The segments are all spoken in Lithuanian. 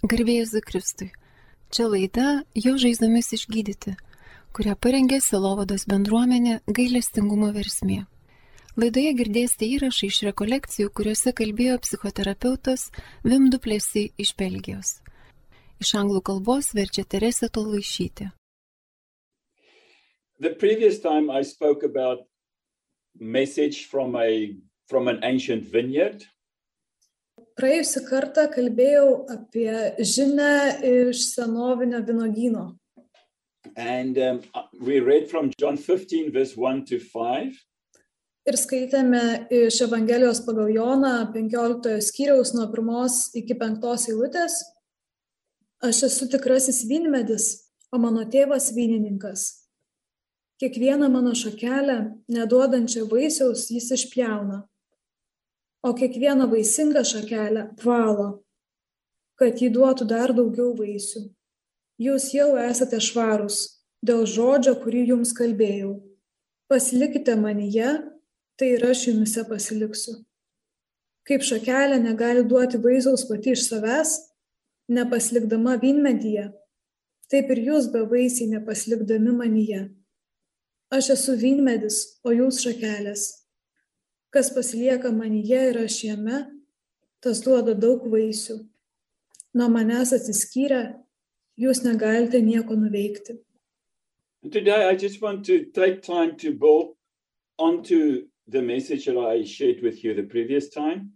Garbėjus Kristui. Čia laida Jo žaizdomis išgydyti, kurią parengė Silovados bendruomenė gailestingumo versmė. Laidoje girdėsite įrašą iš rekolekcijų, kuriuose kalbėjo psichoterapeutas Vimduplėsi iš Belgijos. Iš anglų kalbos verčia Teresė Tolaišytė. The previous time I spoke about message from a from an ancient vineyard Praėjusį kartą kalbėjau apie žinę iš senovinio vynogyno. and um, we read from John 15 verse 1 to 5 Ir skaitėme iš Evangelijos pagal Joną 15 skyriaus nuo 1 iki 5 eilutės. Aš esu tikrasis vynmedis, o mano tėvas vynininkas. Kiekvieną mano šakelę, neduodančią vaisiaus, jis išpjauna, o kiekvieną vaisingą šakelę valo, kad jį duotų dar daugiau vaisių. Jūs jau esate švarūs dėl žodžio, kurį jums kalbėjau. Pasilikite manyje, tai ir aš jumise pasiliksiu. Kaip šakelė negali duoti vaisiaus pati iš savęs, nepasilikdama vynmedyje, taip ir jūs be vaisiai nepasilikdami manyje. Aš esu vynmedis, o jūs šakelės. Kas pasilieka manyje ir aš jame, tas duoda daug vaisių. Nuo manęs atsiskyrę, jūs negalite nieko nuveikti. Today I just want to take time to build onto the message that I shared with you the previous time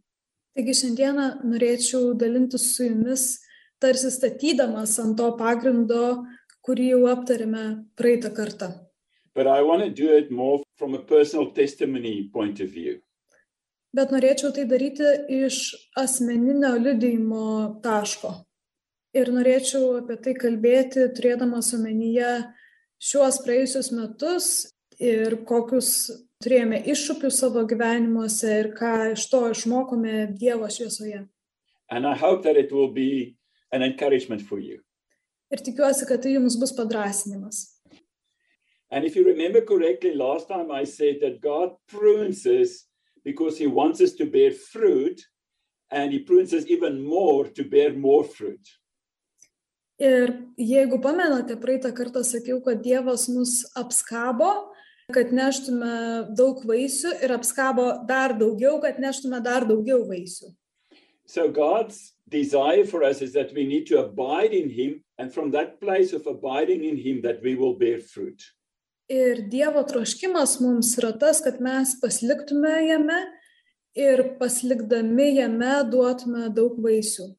Taigi šiandieną norėčiau dalintis su jumis, tarsi statydamas ant to pagrindo, kurį jau aptarėme praeitą kartą. but I want to do it more from a personal testimony point of view Bet norėčiau tai daryti iš asmeninio liudijimo taško. Ir norėčiau apie tai kalbėti, turėdamas omenyje šiuos praėjusius metus ir kokius turėjome iššūkius savo gyvenimuose ir ką iš to išmokome Dievo šviesoje. and I hope that it will be an encouragement for you Ir tikiuosi, kad tai jums bus padrasinimas. and if you remember correctly last time I said that God prunes us because he wants us to bear fruit and he prunes us even more to bear more fruit Ir jeigu pamenate, praeitą kartą sakiau, kad Dievas mus apskabo, kad neštume daug vaisių ir apskabo dar daugiau, kad neštume dar daugiau vaisių. So God's desire for us is that we need to abide in Him, and from that place of abiding in Him, that we will bear fruit. Ir Dievo troškimas mums yra tas, kad mes pasiliktume jame ir pasilikdami jame duotume daug vaisių.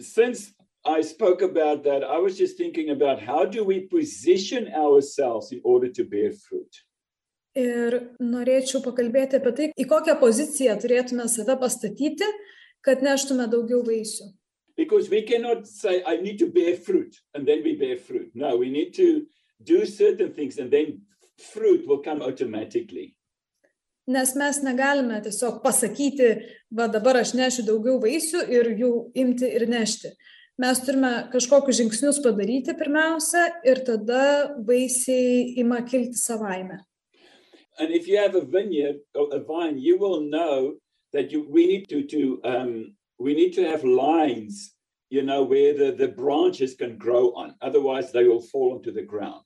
Since I spoke about that, I was just thinking about how do we position ourselves in order to bear fruit. Ir norėčiau pakalbėti apie tai, į kokią poziciją turėtume save pastatyti, kad neštume daugiau vaisių. Because we cannot say, I need to bear fruit, and then we bear fruit. No, we need to do certain things, and then fruit will come automatically. Nes mes negalime tiesiog pasakyti, va dabar aš nešiu daugiau vaisių ir jų imti ir nešti. Mes turime kažkokius žingsnius padaryti pirmiausia ir tada vaisiai ima kilti savaime. And if you have a vineyard or a vine, you will know that you we need to to um, we need to have lines, you know, where the, the branches can grow on. Otherwise, they will fall onto the ground.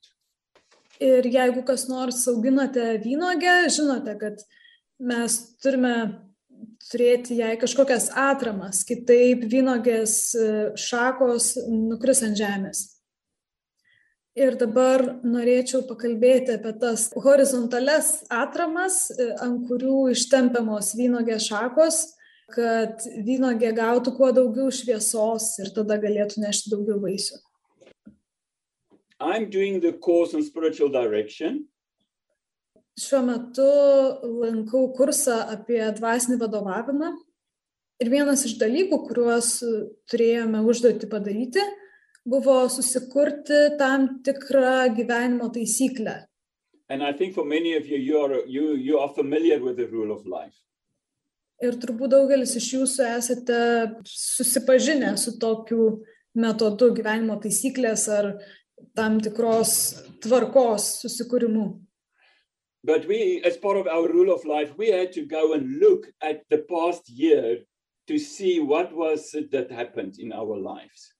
Ir jeigu kas nors auginate vynogę, žinote, kad mes turime turėti jai kažkokias atramas, kitaip vynogės e, šakos nukris ant žemės. Ir dabar norėčiau pakalbėti apie tas horizontales atramas, e, ant kurių ištempiamos vynogės šakos, kad vynogė gautų kuo daugiau šviesos ir tada galėtų nešti daugiau vaisių. I'm doing the course on spiritual direction, Šiuo metu lankau kursą apie dvasinį vadovavimą. Ir vienas iš dalykų, kuriuos turėjome užduoti padaryti, buvo susikurti tam tikrą gyvenimo taisyklę. and I think for many of you, you are you you are familiar with the rule of life. Ir turbūt daugelis iš jūsų esate susipažinę su tokiu metodu gyvenimo taisyklės ar tam tikros tvarkos susikūrimu. But we, as part of our rule of life, we had to go and look at the past year to see what was it that happened in our lives.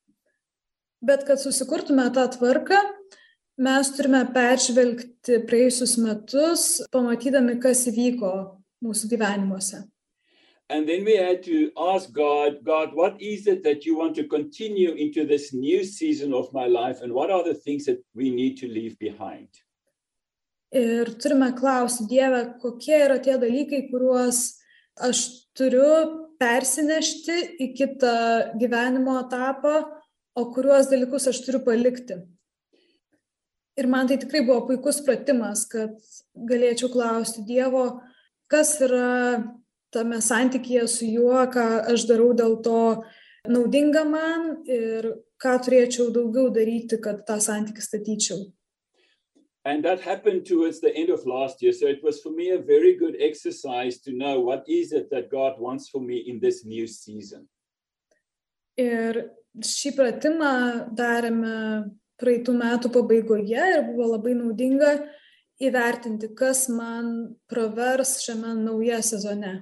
Bet kad susikurtume tą tvarką, mes turime peržvelgti praėjusius metus, pamatydami, kas įvyko mūsų gyvenimuose. And then we had to ask God, God, what is it that you want to continue into this new season of my life? And what are the things that we need to leave behind? Ir turime klausti Dievę, kokie yra tie dalykai, kuriuos aš turiu persinešti į kitą gyvenimo etapą, o kuriuos dalykus aš turiu palikti. Ir man tai tikrai buvo puikus pratimas, kad galėčiau klausti Dievo, kas yra tame santykėje su juo, ką aš darau dėl to naudinga man ir ką turėčiau daugiau daryti, kad tą santykį statyčiau. And that happened towards the end of last year. So it was for me a very good exercise to know what is it that God wants for me in this new season. Ir šį pratimą darėme praeitų metų pabaigoje ir buvo labai naudinga įvertinti, kas man pravers šiame nauja sezone.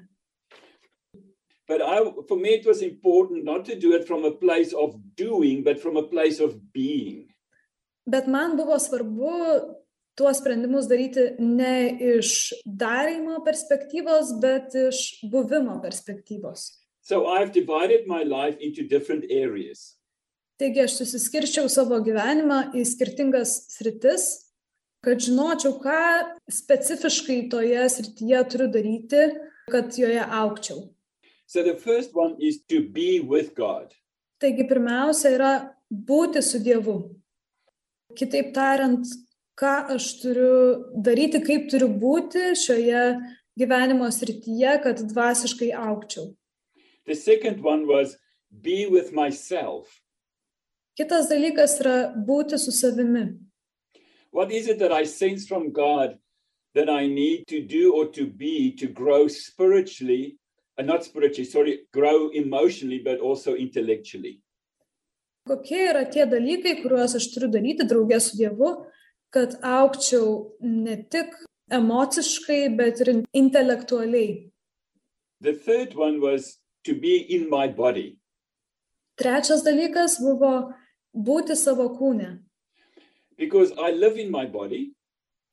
But I, for me, it was important not to do it from a place of doing, but from a place of being. Bet man buvo svarbu tuos sprendimus daryti ne iš darymo perspektyvos, bet iš buvimo perspektyvos. So I've divided my life into different areas. Taigi aš susiskirčiau savo gyvenimą į skirtingas sritis, kad žinočiau, ką specifiškai toje srityje turiu daryti, kad joje aukčiau. So the first one is to be with God. Taigi pirmiausia yra būti su Dievu. Kitaip tariant, ką aš turiu daryti, kaip turiu būti šioje gyvenimo srityje, kad dvasiškai aukčiau. The second one was be with myself. Kitas dalykas yra būti su savimi. What is it that I sense from God that I need to do or to be to grow spiritually, and not spiritually, sorry, grow emotionally, but also intellectually? Kokie yra tie dalykai, kuriuos aš turiu daryti draugė su Dievu, kad aukčiau ne tik emociškai, bet ir intelektualiai. The third one was to be in my body. Trečias dalykas buvo būti savo kūne, Because I live in my body,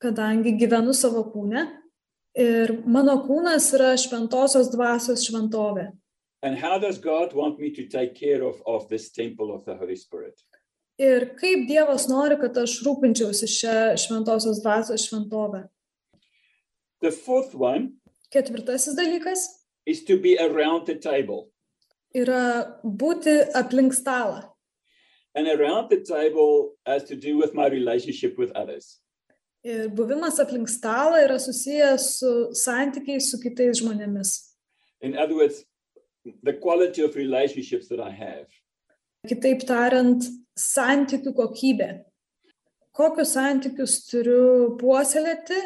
kadangi gyvenu savo kūne ir mano kūnas yra šventosios dvasios šventovė. and how does God want me to take care of, of this temple of the Holy Spirit? Ir kaip Dievas nori, kad aš rūpinčiausi šią šventosios dvasios šventovę. The fourth one Ketvirtasis dalykas is to be around the table. yra būti aplink stalą. And around the table has to do with my relationship with others. Ir buvimas aplink stalą yra susijęs su santykiais su kitais žmonėmis. In other words, the quality of relationships that I have. Kitaip tariant, santykių kokybė. Kokius santykius turiu puoselėti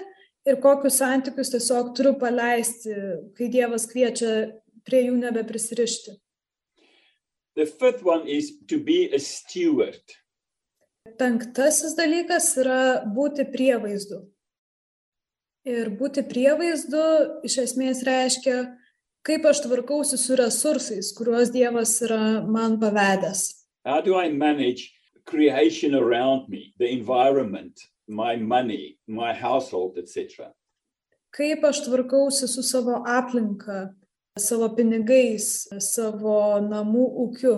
ir kokius santykius tiesiog turiu paleisti, kai Dievas kviečia prie jų nebeprisirišti. The fifth one is to be a steward. Penktasis dalykas yra būti prievaizdu. Ir būti prievaizdu iš esmės reiškia, kaip aš tvarkausi su resursais, kuriuos Dievas yra man pavedęs. How do I manage creation around me, the environment, my money, my household, etc.? Kaip aš tvarkausi su savo aplinka, savo pinigais, savo namų ūkiu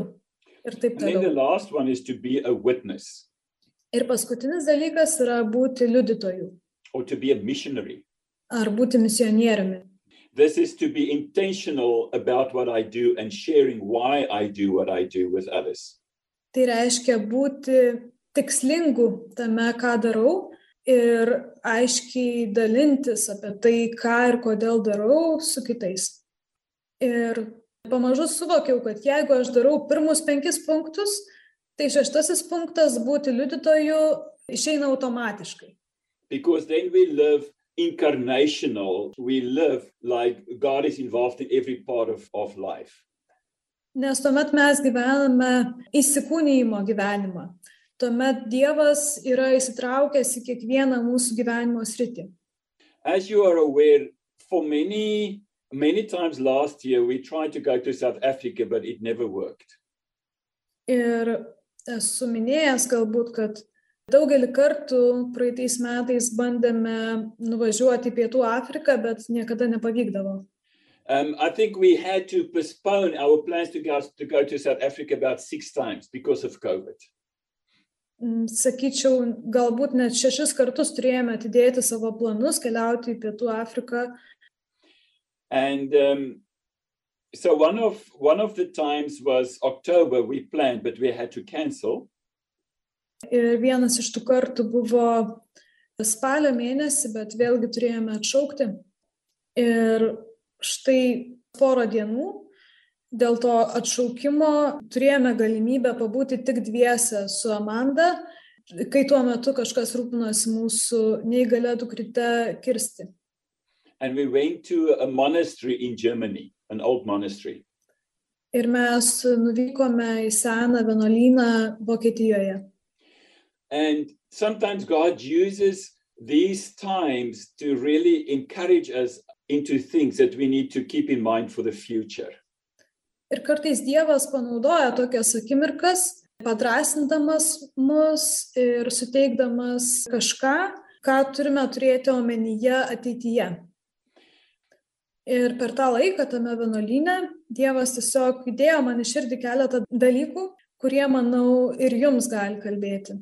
ir taip And then the toliau. last one is to be a witness Ir paskutinis dalykas yra būti liudytoju ar būti misionieriumi. This is to be intentional about what I do and sharing why I do what I do with others. Tai reiškia būti tikslingu tame, ką darau ir aiškiai dalintis apie tai, ką ir kodėl darau su kitais. Ir pamažu suvokiau, kad jeigu aš darau pirmus penkis punktus, tai šeštasis punktas būti liudytoju išeina automatiškai. Because then we live incarnational, we live like God is involved in every part of, of life. Nes tuomet mes gyvename įsikūnyjimo gyvenimą. Tuomet Dievas yra įsitraukęs į kiekvieną mūsų gyvenimo sritį. As you are aware, for many, many times last year we tried to go to South Africa, but it never worked. Ir esu minėjęs galbūt, kad daugelį kartų praeitais metais bandėme nuvažiuoti į Pietų Afriką, bet niekada nepavykdavo. Um, I think we had to postpone our plans to go, to go to South Africa about six times because of COVID. Mm, Sakyčiau, galbūt net šešis kartus turėjome atidėti savo planus keliauti į Pietų Afriką. And um, so one of one of the times was October we planned, but we had to cancel. Ir vienas iš tų kartų buvo spalio mėnesį, bet vėlgi turėjome atšaukti. Ir štai porą dienų dėl to atšaukimo turėjome galimybę pabūti tik dviese su Amanda, kai tuo metu kažkas rūpinosi mūsų neįgalę dukryte kirsti. And we went to a monastery in Germany, an old monastery. Ir mes nuvykome į seną vienuolyną Vokietijoje. And sometimes God uses these times to really encourage us into things that we need to keep in mind for the future. Ir kartais Dievas panaudoja tokias akimirkas, padrasindamas mus ir suteikdamas kažką, ką turime turėti omenyje ateityje. Ir per tą laiką tame vienuolyne Dievas tiesiog įdėjo man iš širdį keletą dalykų, kurie, manau, ir jums gali kalbėti.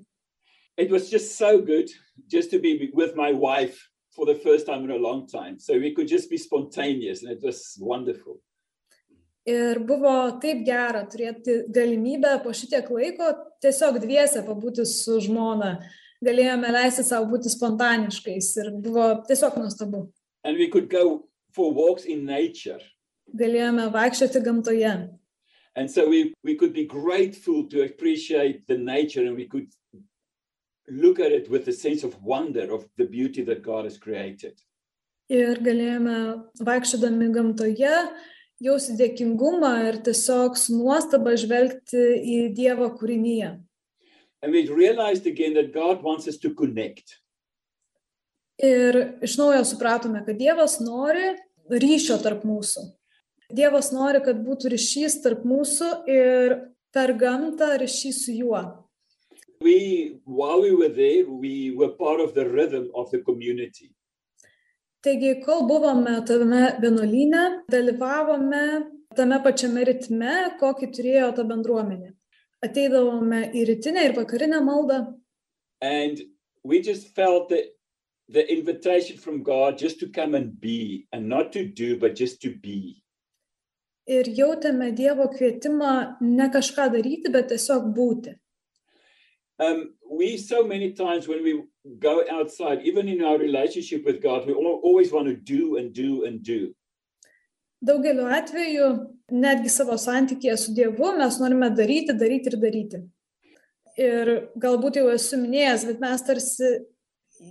It was just so good just to be with my wife for the first time in a long time. So we could just be spontaneous and it was wonderful. Ir buvo taip gera turėti galimybę po šitiek laiko tiesiog dviese pabūti su žmona. Galėjome leisti savo būti spontaniškais ir buvo tiesiog nuostabu. And we could go for walks in nature. Galėjome vaikščioti gamtoje. And so we, we could be grateful to appreciate the nature and we could look at it with a sense of wonder of the beauty that God has created. Ir galėjome vaikščiodami gamtoje jausti dėkingumą ir tiesiog su nuostaba žvelgti į Dievo kūrinyje. And we realized again that God wants us to connect. Ir iš naujo supratome, kad Dievas nori ryšio tarp mūsų. Dievas nori, kad būtų ryšys tarp mūsų ir per gamtą ryšys su juo. We, while we were there, we were part of the rhythm of the community. Taigi, kol buvome tame vienuolyne, dalyvavome tame pačiame ritme, kokį turėjo ta bendruomenė. Ateidavome į rytinę ir vakarinę maldą And we just felt that the invitation from God just to come and be, and not to do, but just to be. ir jautėme Dievo kvietimą ne kažką daryti, bet tiesiog būti. Um, we so many times when we go outside, even in our relationship with God, we al- always want to do and do and do. Daugeliu atveju, netgi savo santykėje su Dievu, mes norime daryti, daryti ir daryti. Ir galbūt jau esu minėjęs, bet mes tarsi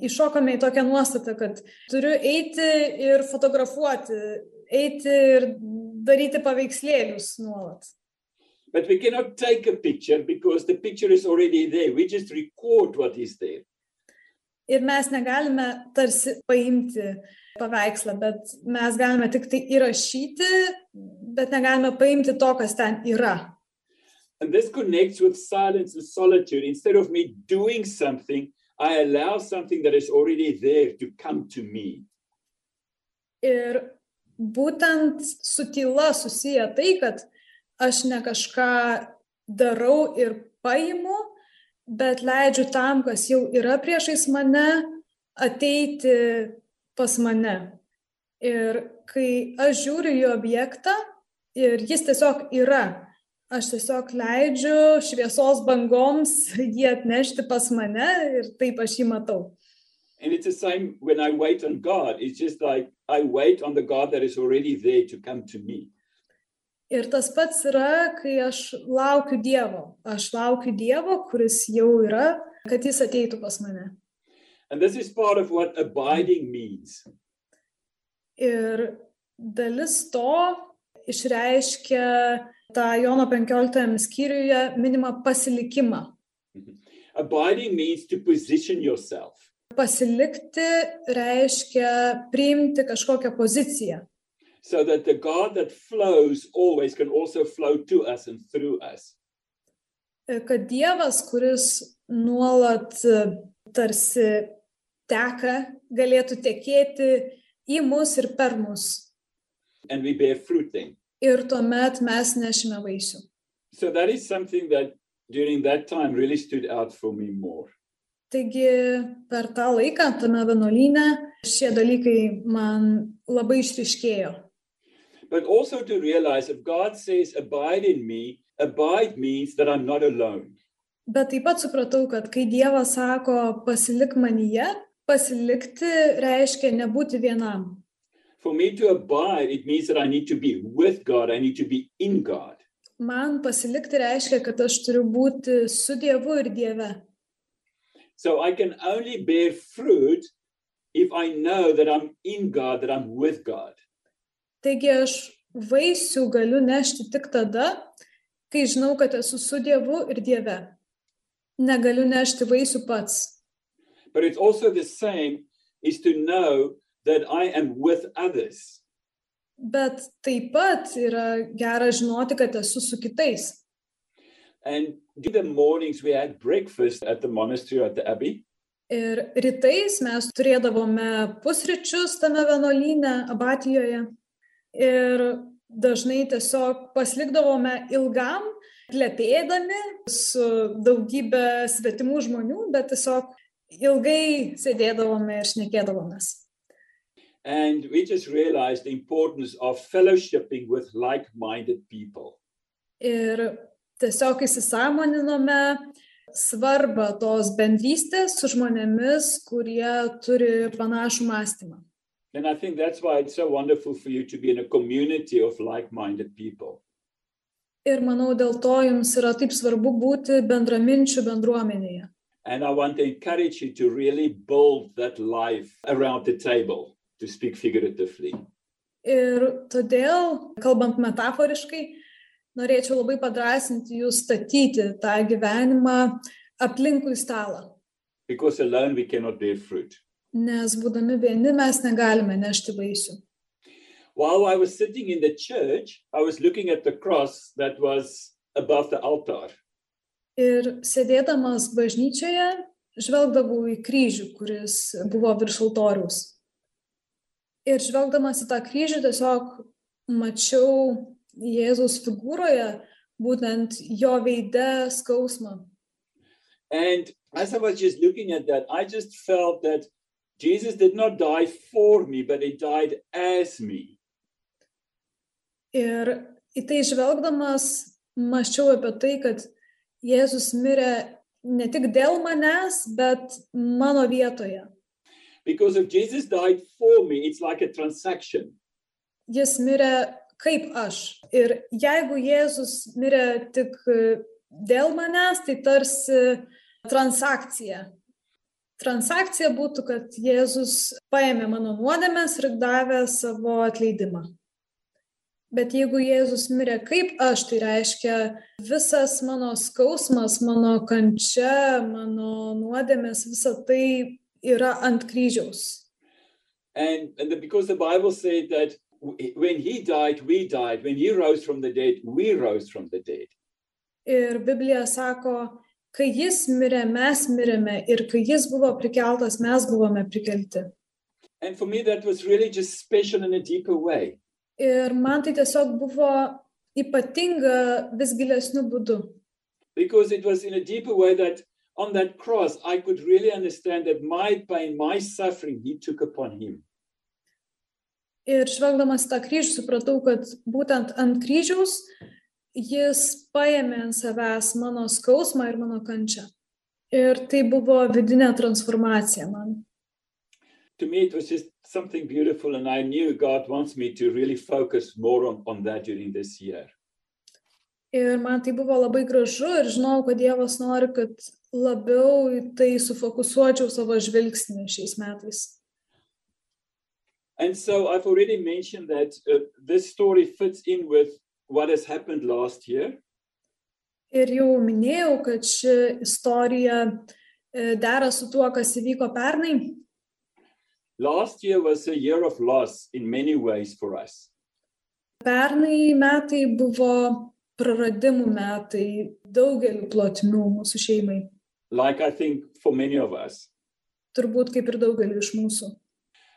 iššokame į tokią nuostatą, kad turiu eiti ir fotografuoti, eiti ir daryti paveikslėlius nuolat. But we cannot take a picture because the picture is already there. We just record what is there. Ir mes negalime tarsi paimti paveikslą, bet mes galime tik tai įrašyti, bet negalime paimti to, kas ten yra. And this connects with silence and solitude. Instead of me doing something, I allow something that is already there to come to me. Ir būtent su tyla susiję tai, kad aš ne kažką darau ir paimu, bet leidžiu tam, kas jau yra priešais mane, ateiti pas mane. Ir kai aš žiūriu į objektą ir jis tiesiog yra, aš tiesiog leidžiu šviesos bangoms jį atnešti pas mane ir taip aš jį matau. And it's the same when I wait on God. It's just like I wait on the God that is already there to come to me. Ir tas pats yra, kai aš laukiu Dievo. Aš laukiu Dievo, kuris jau yra, kad jis ateitų pas mane. And this is part of what abiding means. Ir dalis to išreiškia tą Jono 15 skyriuje minimą pasilikimą. Abiding means to position yourself. Pasilikti reiškia priimti kažkokią poziciją. so that the God that flows always can also flow to us and through us. Kad Dievas, kuris nuolat e, tarsi teka, galėtų tekėti į mus ir per mus. and we bear fruit then. Ir tuomet mes nešime vaisių. So that is something that during that time really stood out for me more. Taigi per tą laiką tame vienuolyne šie dalykai man labai išriškėjo. But also to realize if God says, Abide in me, abide means that I'm not alone. Bet taip pat supratau, kad kai Dievas sako pasilik manyje, pasilikti reiškia nebūti vienam. For me to abide, it means that I need to be with God, I need to be in God. Man pasilikti reiškia, kad aš turiu būti su Dievu ir Dieve. So I can only bear fruit if I know that I'm in God, that I'm with God. Taigi aš vaisių galiu nešti tik tada, kai žinau, kad esu su Dievu ir Dieve. Negaliu nešti vaisių pats. But it's also the same is to know that I am with others. Bet taip pat yra gera žinoti, kad esu su kitais. And the mornings, we had breakfast at the monastery at the Abbey. Ir rytais mes turėdavome pusryčius tame vienuolyne, abatijoje. Ir dažnai tiesiog paslikdavome ilgam, plepėdami su daugybė svetimų žmonių, bet tiesiog ilgai sėdėdavome ir šnekėdavomės. And we just realized the importance of fellowshipping with like minded people. Ir tiesiog įsisamoninome svarbą tos bendrystės su žmonėmis, kurie turi panašų mąstymą. And I think that's why it's so wonderful for you to be in a community of like minded people. Ir manau, dėl to jums yra taip svarbu būti bendraminčių bendruomenėje. And I want to encourage you to really build that life around the table, to speak figuratively. Ir todėl, kalbant metaforiškai, norėčiau labai padrasinti jūs statyti tą gyvenimą aplinkui stalą. Because alone we cannot bear fruit. Nes būdami vieni mes negalime nešti vaisių. While I was sitting in the church, I was looking at the cross that was above the altar. Ir sėdėdamas bažnyčioje, žvelgdavau į kryžių, kuris buvo virš altoriaus. Ir žvelgdamas į tą kryžių tiesiog mačiau Jėzaus figūroje būtent jo veide skausmą. And as I was just looking at that, I just felt that Jesus did not die for me, but he died as me. Ir į tai žvelgdamas, mačiau apie tai, kad Jėzus mirė ne tik dėl manęs, bet mano vietoje. Because if Jesus died for me, it's like a transaction. Jis mirė kaip aš. Ir jeigu Jėzus mirė tik dėl manęs, tai tarsi transakcija. Transakcija būtų, kad Jėzus paėmė mano nuodėmės ir davė savo atleidimą. Bet jeigu Jėzus mirė kaip aš, tai reiškia visas mano skausmas, mano kančia, mano nuodėmės, visa tai yra ant kryžiaus. And, and the, because the Bible said that w- when he died, we died. When he rose from the dead, we rose from the dead. Ir Biblija sako, kai jis mirė, mes mirėme ir kai jis buvo prikeltas, mes buvome prikelti. And for me, that was really just special in a deeper way. Ir man tai tiesiog buvo ypatinga vis gilesniu būdu. Because it was in a deeper way that on that cross, I could really understand that my pain, my suffering, he took upon him. Ir žvelgdamas tą kryžių supratau, kad būtent ant kryžiaus jis paėmė ant savęs mano skausmą ir mano kančią. Ir tai buvo vidinė transformacija man. To me, it was just something beautiful, and I knew God wants me to really focus more on, on that during this year. Ir man tai buvo labai gražu ir žinau, kad Dievas nori, kad labiau į tai sufokusuočiau savo žvilgsnį šiais metais. And so I've already mentioned that uh, this story fits in with what has happened last year. Ir jau minėjau, kad ši istorija e, dera su tuo, kas įvyko pernai. Last year was a year of loss in many ways for us. Pernai metai buvo praradimų metai daugeliu plotmių mūsų šeimai. like I think for many of us. Turbūt kaip ir daugeliu iš mūsų.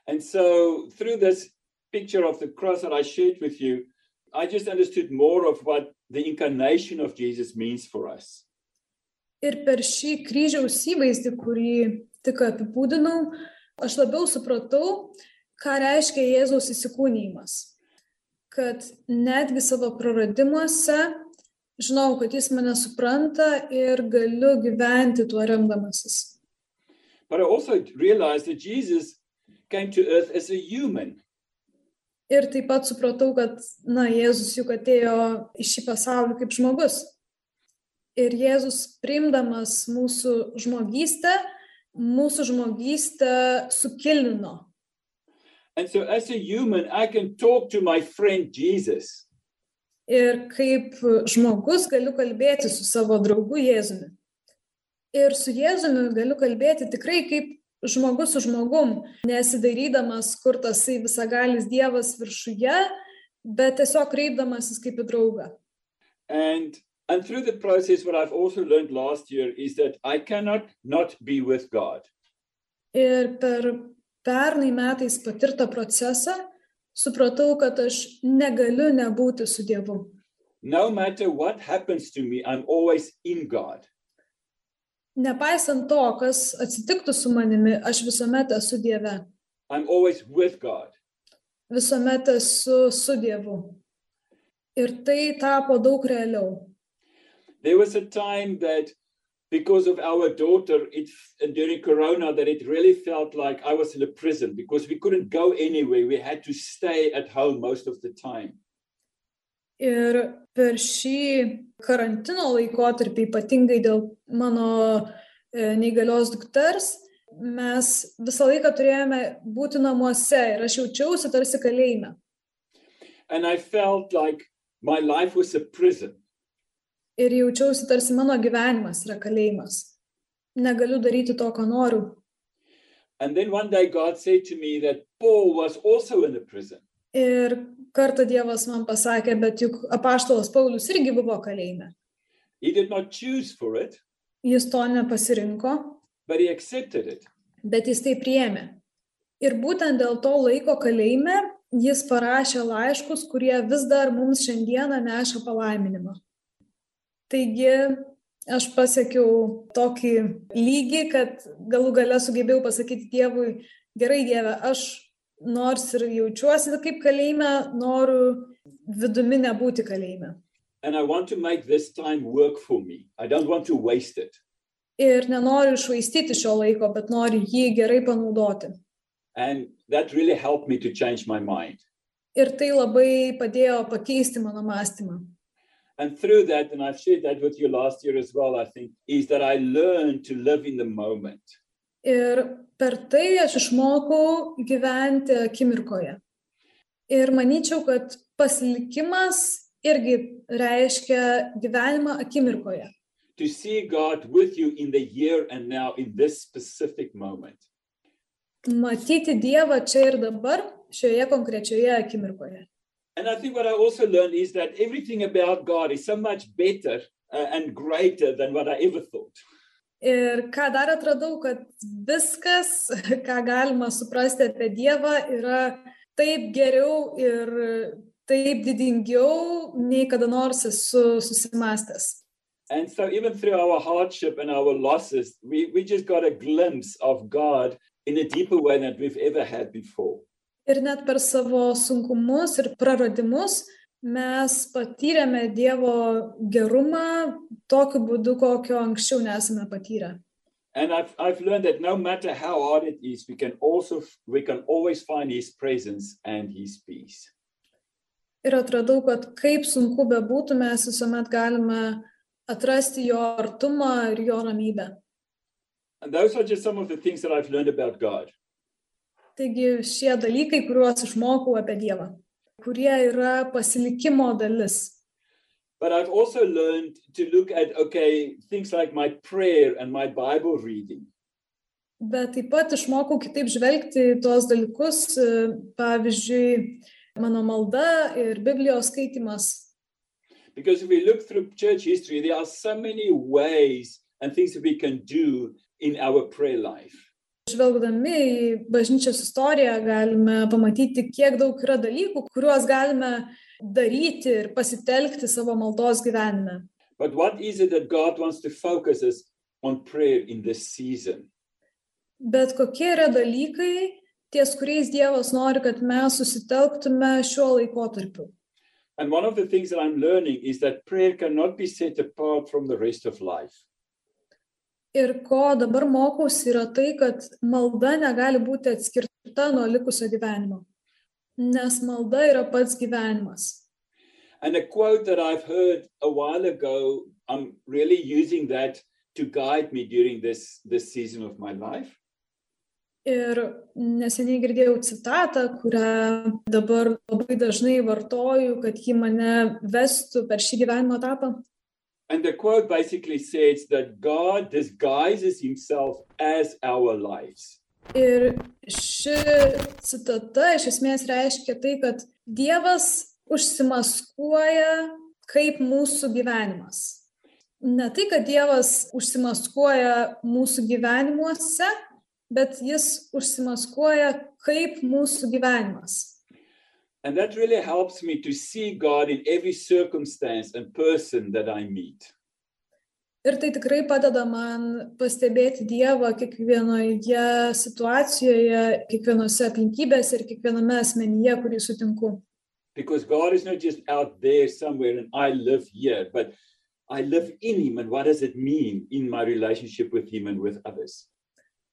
And so, through this picture of the cross that I shared with you, I just understood more of what the incarnation of Jesus means for us. Ir per šį kryžiaus įvaizdį, kurį tik apibūdinau, aš labiau supratau, ką reiškia Jėzaus įsikūnymas. Kad netgi savo praradimuose žinau, kad jis mane supranta ir galiu gyventi tuo remdamasis. But I also realized that Jesus came to earth as a human. Ir taip pat supratau, kad, na, Jėzus juk atėjo į šį pasaulį kaip žmogus. Ir Jėzus priimdamas mūsų žmogystę, mūsų žmogystę sukilino. And so, as a human, I can talk to my friend Jesus. Ir kaip žmogus galiu kalbėti su savo draugu Jėzumi. Ir su Jėzumi galiu kalbėti tikrai kaip žmogus su žmogum, nesidairydamas, kur tasai visagalis Dievas viršuje, bet tiesiog kreipdamasis kaip į draugą. And and through the process, what I've also learned last year is that I cannot not be with God. Ir per pernai metais patirtą procesą supratau, kad aš negaliu nebūti su Dievu. No matter what happens to me, I'm always in God. Nepaisant to, kas atsitiktų su manimi, aš visuomet esu Dieve. I'm always with God. Visuomet esu su Dievu. Ir tai tapo daug realiau. There was a time that because of our daughter, it and during Corona, that it really felt like I was in a prison because we couldn't go anywhere. We had to stay at home most of the time. Ir per šį karantino laikotarpį, ypatingai dėl mano e, neįgalios dukters, mes visą laiką turėjome būti namuose ir aš jaučiausi tarsi kalėjime. And I felt like my life was a prison. Ir jaučiausi tarsi mano gyvenimas yra kalėjimas. Negaliu daryti to, ko noriu. Ir kartą Dievas man pasakė, bet juk apaštalas Paulius irgi buvo kalėjime. Jis to nepasirinko, bet jis tai priėmė. Ir būtent dėl to laiko kalėjime jis parašė laiškus, kurie vis dar mums šiandieną neša palaiminimą. Taigi aš pasiekiau tokį lygį, kad galų gale sugebėjau pasakyti Dievui, gerai Dieve, aš nors ir jaučiuosi kaip kalėjime, noriu vidumi nebūti kalėjime. Ir nenoriu išvaistyti šio laiko, bet noriu jį gerai panaudoti. Really. Ir tai labai padėjo pakeisti mano mąstymą. And through that, and I've shared that with you last year as well, I think, is that I learned to live in the moment. Ir per tai aš išmokau gyventi akimirkoje. Ir manyčiau, kad pasilikimas irgi reiškia gyvenimą akimirkoje. To see God with you in the here and now, in this specific moment. Matyti Dievą čia ir dabar, šioje konkrečioje akimirkoje. And I think what I also learned is that everything about God is so much better uh, and greater than what I ever thought. Ir ką dar atradau, kad viskas, ką galima suprasti apie Dievą, yra taip geriau ir taip didingiau, nei kada nors esu susimastęs. And so, even through our hardship and our losses, we, we just got a glimpse of God in a deeper way than we've ever had before. Ir net per savo sunkumus ir praradimus mes patyrėme Dievo gerumą tokiu būdu, kokio anksčiau nesame patyrę. And I've, I've learned that no matter how hard it is, we can also we can always find His presence and His peace. Ir atradau, kad kaip sunku bebūtų, mes visuomet galime atrasti jo artumą ir jo ramybę. And those are just some of the things that I've learned about God. Taigi šie dalykai, kuriuos išmokau apie Dievą, kurie yra pasilikimo dalis. But I've also learned to look at okay things like my prayer and my Bible reading. Bet taip pat išmokau kitaip žvelgti tuos dalykus, e, pavyzdžiui, mano malda ir Biblijos skaitimas. Because if we look through church history, there are so many ways and things that we can do in our prayer life. Žvelgdami į bažnyčios istoriją galime pamatyti, kiek daug yra dalykų, kuriuos galime daryti ir pasitelkti savo maldos gyvenime. But what is it that God wants to focus us on prayer in this season? Bet kokie yra dalykai, ties kuriais Dievas nori, kad mes susitelktume šiuo laikotarpiu. And one of the things that I'm learning is that prayer cannot be set apart from the rest of life. Ir ko dabar mokausi yra tai, kad malda negali būti atskirta nuo likusio gyvenimo. Nes malda yra pats gyvenimas. And a quote that I've heard a while ago, I'm really using that to guide me during this, this season of my life. Ir neseniai girdėjau citatą, kurią dabar labai dažnai vartoju, kad ji mane vestų per šį gyvenimo etapą. And the quote basically says that God disguises himself as our lives. Ir ši citata iš esmės reiškia tai, kad Dievas užsimaskuoja kaip mūsų gyvenimas. Ne tai, kad Dievas užsimaskuoja mūsų gyvenimuose, bet jis užsimaskuoja kaip mūsų gyvenimas. And that really helps me to see God in every circumstance and person that I meet. Ir tai tikrai padeda man pastebėti Dievą kiekvienoje situacijoje, kiekvienose aplinkybėse ir kiekviename asmenyje, kurį sutinku. Because God is not just out there somewhere and I live here, but I live in Him. And what does it mean in my relationship with Him and with others?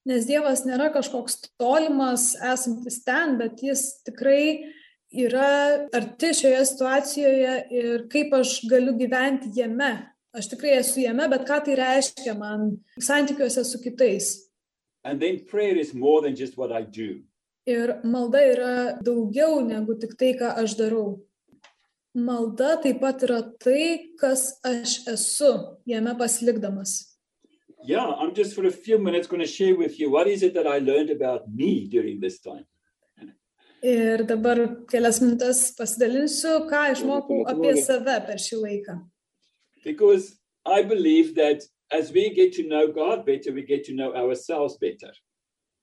Nes Dievas nėra kažkoks tolimas esantis ten, bet jis tikrai yra arti šioje situacijoje ir kaip aš galiu gyventi jame. Aš tikrai esu jame, bet ką tai reiškia man santykiuose su kitais. Ir malda yra daugiau negu tik tai, ką aš darau. Malda taip pat yra tai, kas aš esu jame pasilikdamas. Yeah, I'm just for a few minutes going to share with you what is it that I learned about me during this time. Ir dabar kelias minutės pasidalinsiu, ką išmokau apie save per šį laiką. Because I believe that as we get to know God better, we get to know ourselves better.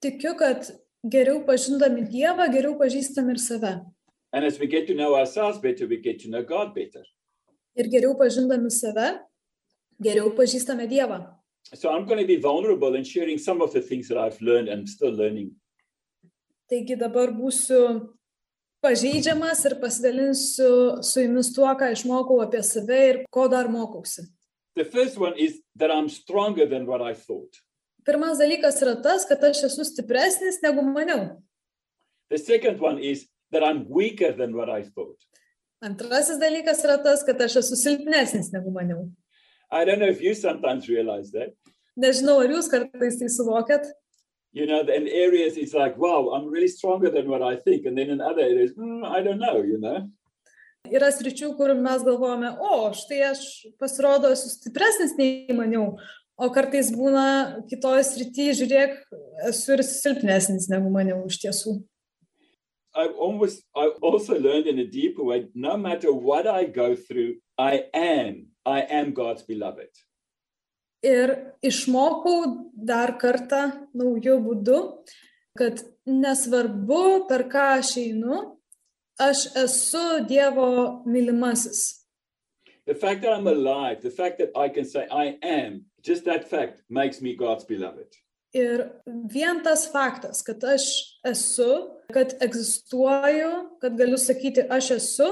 Tikiu, kad geriau pažindami Dievą, geriau pažįstam ir save. And as we get to know ourselves better, we get to know God better. Ir geriau pažindami save, geriau pažįstame Dievą. So I'm going to be vulnerable and sharing some of the things that I've learned and still learning. Taigi dabar būsiu pažeidžiamas ir pasidalinsiu su jumis tuo, ką išmokau apie save ir ko dar mokausi. The first one is that I'm stronger than what I thought. Pirmas dalykas yra tas, kad aš esu stipresnis negu maniau. The second one is that I'm weaker than what I thought. Antrasis dalykas yra tas, kad aš esu silpnesnis negu maniau. I don't know if you sometimes realize that. Nežinau, ar jūs kartais tai suvokiat, You know, in areas it's like, wow, I'm really stronger than what I think. And then in other areas, "Hmm, I don't know, you know. yra sričių, kur mes galvojame, o, štai aš pasirodo esu stipresnis nei maniau, o kartais būna kitoje srityje, žiūrėk, esu ir silpnesnis negu maniau iš tiesų. I almost, I also learned in a deeper way, no matter what I go through, I am, I am God's beloved. Ir išmokau dar kartą naujų būdų, kad nesvarbu, per ką aš einu, aš esu Dievo mylimasis. The fact that I'm alive, the fact that I can say I am, just that fact makes me God's beloved. Ir vien tas faktas, kad aš esu, kad egzistuoju, kad galiu sakyti aš esu,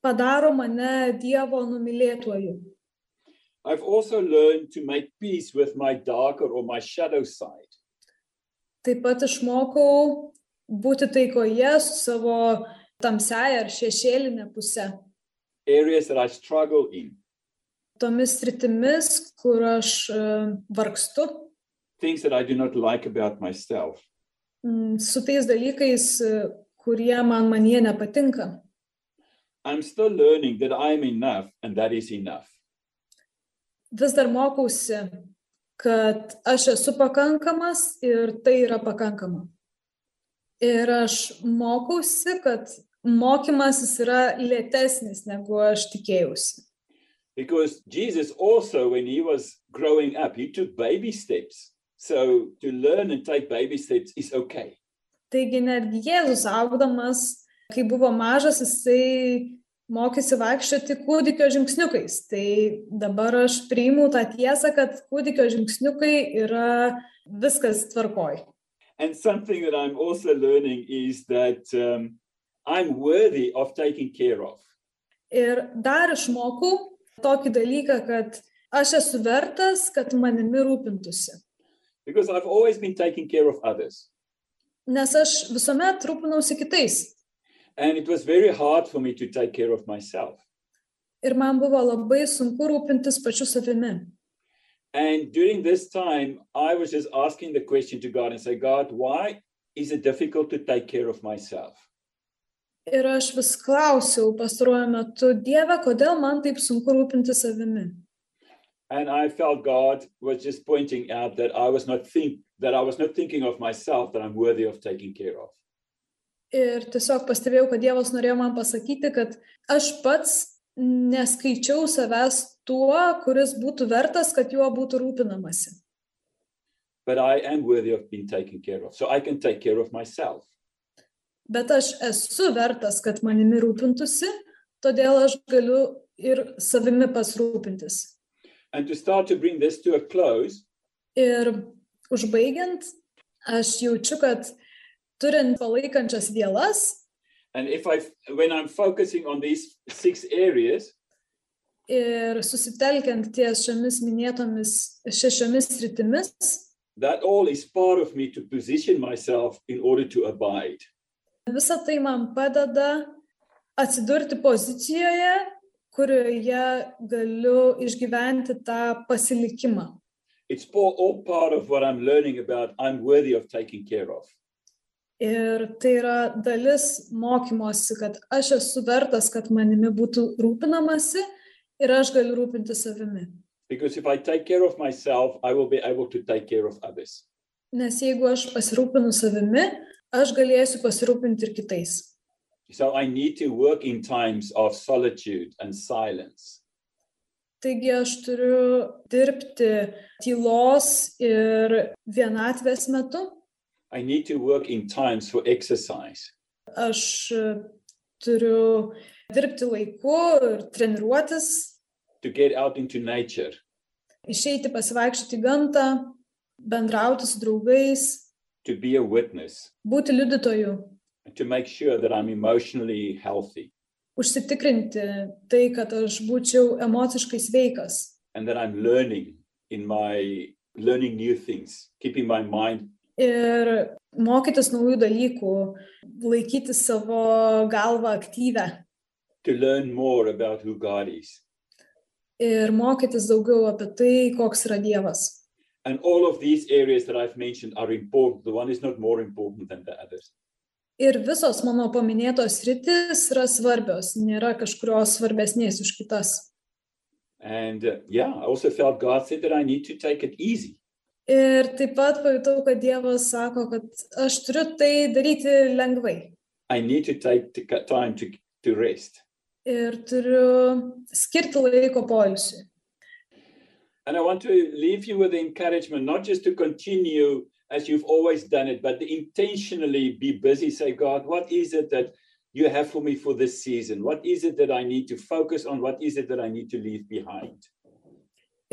padaro mane Dievo numylėtuoju. I've also learned to make peace with my darker or my shadow side. Taip pat išmokau būti taikoje su savo tamsiaja ar šešėlinė pusė. areas that I struggle in, Tomis sritimis, kur aš e, vargstu, things that I do not like about myself. mm, su tais dalykais, e, kurie man manie nepatinka. I'm still learning that I'm enough and that is enough. Vis dar mokausi, kad aš esu pakankamas ir tai yra pakankama. Ir aš mokausi, kad mokymasis yra lėtesnis negu aš tikėjausi. Because Jesus also, when he was growing up, he took baby steps. So to learn and take baby steps is okay. Taigi netgi Jėzus augdamas, kai buvo mažas, jisai mokėsi vaikščioti kūdikio žingsniukais. Tai dabar aš priimu tą tiesą, kad kūdikio žingsniukai yra viskas tvarkoj. And something that I'm also learning is that um, I'm worthy of taking care of. Ir dar išmokau tokį dalyką, kad aš esu vertas, kad manimi rūpintųsi. Because I've always been taking care of others. Nes aš visuomet rūpinausi kitais. And it was very hard for me to take care of myself. Ir man buvo labai sunku rūpintis pačiu savimi. And during this time, I was just asking the question to God and say, God, why is it difficult to take care of myself? Ir aš vis klausiau pastaruoju metu, Dieve, kodėl man taip sunku rūpinti savimi? And I felt God was just pointing out that I was not think that I was not thinking of myself that I'm worthy of taking care of. Ir tiesiog pastebėjau, kad Dievas norėjo man pasakyti, kad aš pats neskaičiau savęs tuo, kuris būtų vertas, kad juo būtų rūpinamasi. But I am worthy of being taken care of. So I can take care of myself. Bet aš esu vertas, kad manimi rūpintųsi, todėl aš galiu ir savimi pasirūpintis. And to start to bring this to a close, Ir užbaigiant, aš jaučiu, kad turint palaikančias vielas and if I when I'm focusing on these six areas, ir susitelkiant ties šiomis minėtomis šešiomis sritimis, that all is part of me to position myself in order to abide. visa tai man padeda atsidurti pozicijoje, kurioje galiu išgyventi tą pasilikimą. It's all, all part of what I'm learning about I'm worthy of taking care of. Ir tai yra dalis mokymosi, kad aš esu vertas, kad manimi būtų rūpinamasi ir aš galiu rūpinti savimi. Because if I take care of myself, I will be able to take care of others. Nes jeigu aš pasirūpinu savimi, aš galėsiu pasirūpinti ir kitais. So I need to work in times of solitude and silence. Taigi aš turiu dirbti tylos ir vienatvės metu. I need to work in times for exercise. Aš turiu dirbti laiku ir treniruotis, to get out into nature, išeiti pasivaikščioti į gantą, bendrauti su draugais, to be a witness, būti liudytoju, and to make sure that I'm emotionally healthy. Užsitikrinti tai, kad aš būčiau emociškai sveikas. And that I'm learning in my learning new things, keeping my mind ir mokytis naujų dalykų, laikyti savo galvą aktyvę to learn more about who God is. ir mokytis daugiau apie tai, koks yra Dievas. And all of these areas that I've mentioned are important. The one is not more important than the others. Ir visos mano paminėtos rytis yra svarbios, nėra kažkurios svarbesnės už kitas. And uh, yeah, I also felt God said that I need to take it easy. Ir taip pat pajutau, kad Dievas sako, kad aš turiu tai daryti lengvai. I need to take t- time to, to rest. Ir turiu skirti laiko poilsiui. And I want to leave you with the encouragement, not just to continue as you've always done it, but to intentionally be busy. Say, God, what is it that you have for me for this season? What is it that I need to focus on? What is it that I need to leave behind?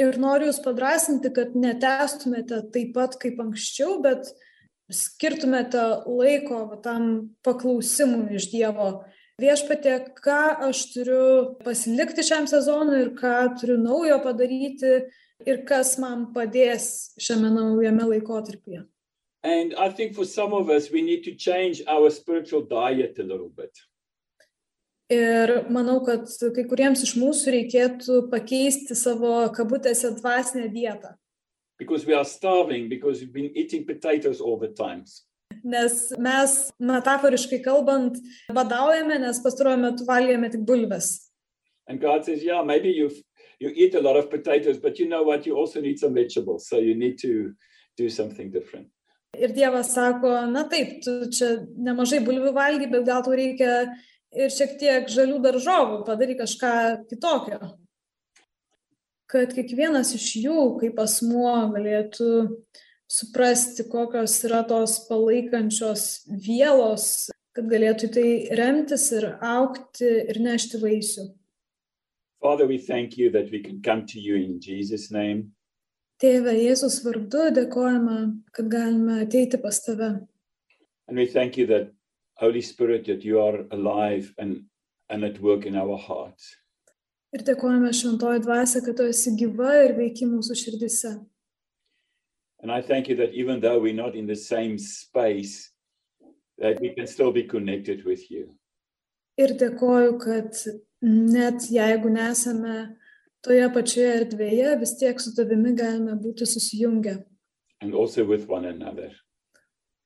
Ir noriu Jūs padrasinti, kad netestumėte taip pat kaip anksčiau, bet skirtumėte laiko tam paklausimui iš Dievo. Viešpatė, ką aš turiu pasilikti šiam sezonui ir ką turiu naujo padaryti ir kas man padės šiame naujame laikotarpyje. And I think for some of us, we need to change our spiritual diet a little bit. Ir manau, kad kai kuriems iš mūsų reikėtų pakeisti savo kabutėse dvasinę dietą. Because we are starving, because we've been eating potatoes all the times. Nes mes, metaforiškai kalbant, badaujame, nes pastaruoju metu valgėme tik bulves. And God says, yeah, maybe you you eat a lot of potatoes, but you know what? You also need some vegetables. So you need to do something different. Ir Dievas sako, na taip, tu čia nemažai bulvių valgy, bet gal tau reikia ir šiek tiek žalių daržovų, padaryk kažką kitokio. Kad kiekvienas iš jų, kaip asmuo, galėtų suprasti, kokios yra tos palaikančios vielos, kad galėtų tai remtis ir aukti ir nešti vaisių. Father, we thank you that we can come to you in Jesus' name. Tėve Jėzus vardu dėkojame, kad galime ateiti pas tave. And we thank you that, Holy Spirit, that you are alive and, and at work in our hearts. Ir dėkojame šventoji dvasia, kad tu esi gyva ir veiki mūsų širdise. And I thank you that even though we're not in the same space, that we can still be connected with you. Ir dėkoju, kad net jeigu nesame toje pačioje erdvėje, vis tiek su tavimi galime būti susijungę. and also with one another.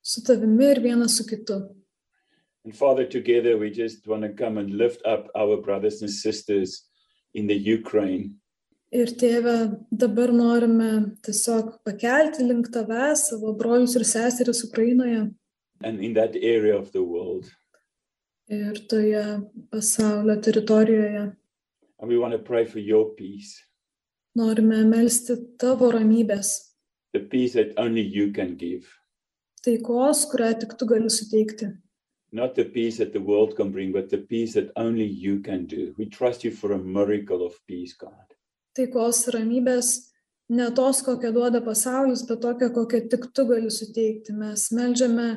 Su tavimi ir vienas su kitu. And Father, together we just want to come and lift up our brothers and sisters in the Ukraine. Ir tėve, dabar norime tiesiog pakelti link tavęs savo brolius ir seseris Ukrainoje and in that area of the world. ir toje pasaulio teritorijoje. And we want to pray for your peace, Norime melstį tavo ramybės, the peace that only you can give, taikos, kurią tik tu gali suteikti. Not the peace that the world can bring, but the peace that only you can do. We trust you for a miracle of peace, God. Taikos ramybės ne tos, kokią duoda pasaulis, bet tokią, kokią tik tu gali suteikti. Mes melžiame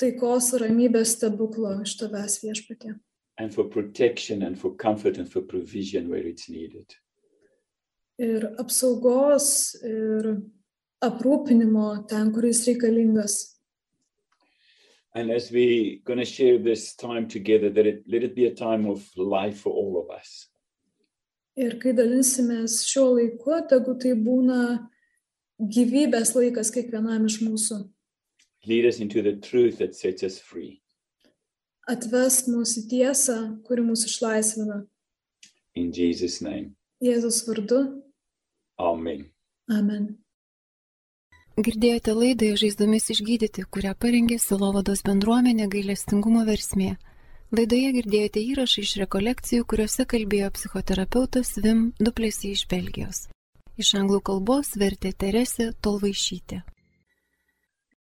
taikos ramybės stebuklo iš tavęs viešpatie. And for protection and for comfort and for provision where it's needed. Ir apsaugos, ir aprūpinimo ten, kur jis reikalingas. And as we're going to share this time together, that it, let it be a time of life for all of us. Ir kai dalinsimės šiuo laiku, tegu tai būna gyvybės laikas kiekvienam iš mūsų. Lead us into the truth that sets us free. Atves mūsų į tiesą, kuri mūsų išlaisvina. In Jesus' name. Jėzus vardu. Amen. Amen. Girdėjote laidą žaizdomis išgydyti, kurią parengė Silovados bendruomenė gailestingumo versmė. Laidoje girdėjote įrašą iš rekolekcijų, kuriuose kalbėjo psichoterapeutas Vim Duplėsi iš Belgijos. Iš anglų kalbos vertė Teresė Tolvaišytė.